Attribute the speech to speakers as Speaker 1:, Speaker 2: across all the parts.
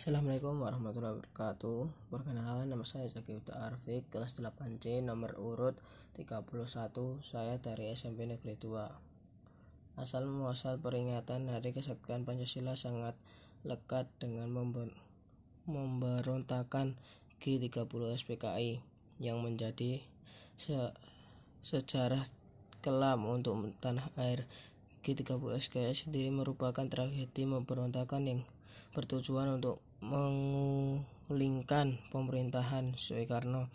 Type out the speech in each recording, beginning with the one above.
Speaker 1: Assalamualaikum warahmatullahi wabarakatuh. Perkenalkan nama saya Zaki Uta Arfik Kelas 8C nomor urut 31 Saya dari SMP Negeri 2 Asal muasal peringatan Hari Kesaktian Pancasila sangat lekat dengan member memberontakan G30 SPKI yang menjadi se sejarah kelam untuk tanah air. G30 SPKI sendiri merupakan tragedi memberontakan yang bertujuan untuk mengulingkan pemerintahan Soekarno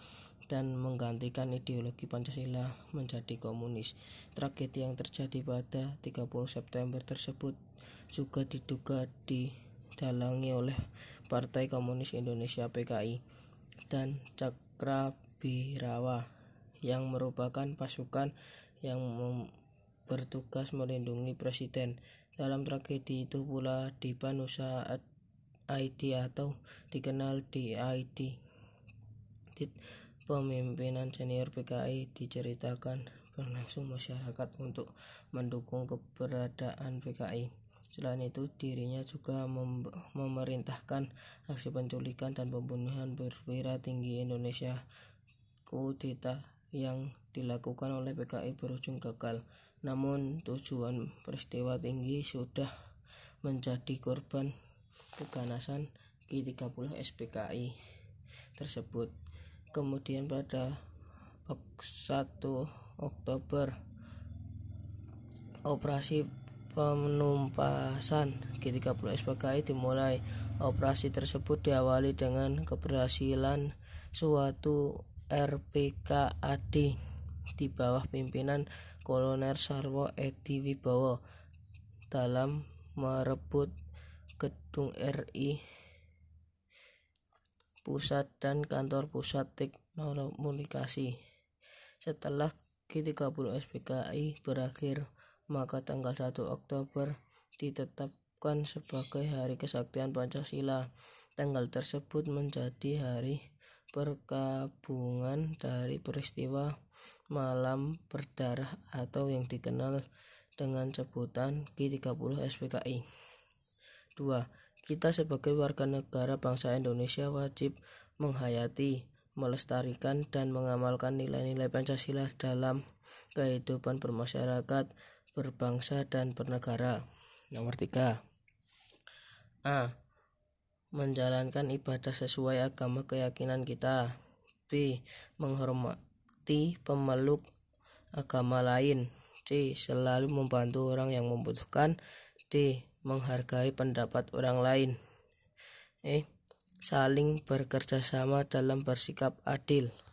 Speaker 1: dan menggantikan ideologi Pancasila menjadi komunis. Tragedi yang terjadi pada 30 September tersebut juga diduga didalangi oleh Partai Komunis Indonesia PKI dan Cakrabirawa yang merupakan pasukan yang bertugas melindungi presiden. Dalam tragedi itu pula Dipan Usaha IT atau dikenal di IT. Pemimpinan senior PKI diceritakan berlangsung masyarakat untuk mendukung keberadaan PKI. Selain itu, dirinya juga mem memerintahkan aksi penculikan dan pembunuhan perwira tinggi Indonesia kudeta yang dilakukan oleh PKI berujung gagal. Namun, tujuan peristiwa tinggi sudah menjadi korban keganasan G30 SPKI tersebut. Kemudian pada 1 Oktober operasi penumpasan G30 SPKI dimulai. Operasi tersebut diawali dengan keberhasilan suatu RPKAD di bawah pimpinan Kolonel Sarwo Edi Wibowo dalam merebut Gedung RI Pusat dan Kantor Pusat Teknokomunikasi. Setelah G30 SPKI berakhir, maka tanggal 1 Oktober ditetapkan sebagai Hari Kesaktian Pancasila. Tanggal tersebut menjadi hari perkabungan dari peristiwa malam berdarah atau yang dikenal dengan sebutan G30 SPKI. 2. Kita sebagai warga negara bangsa Indonesia wajib menghayati, melestarikan, dan mengamalkan nilai-nilai Pancasila dalam kehidupan bermasyarakat, berbangsa, dan bernegara. Nomor 3. A. Menjalankan ibadah sesuai agama keyakinan kita. B. Menghormati pemeluk agama lain. C. Selalu membantu orang yang membutuhkan. D menghargai pendapat orang lain. Eh, saling bekerja sama dalam bersikap adil.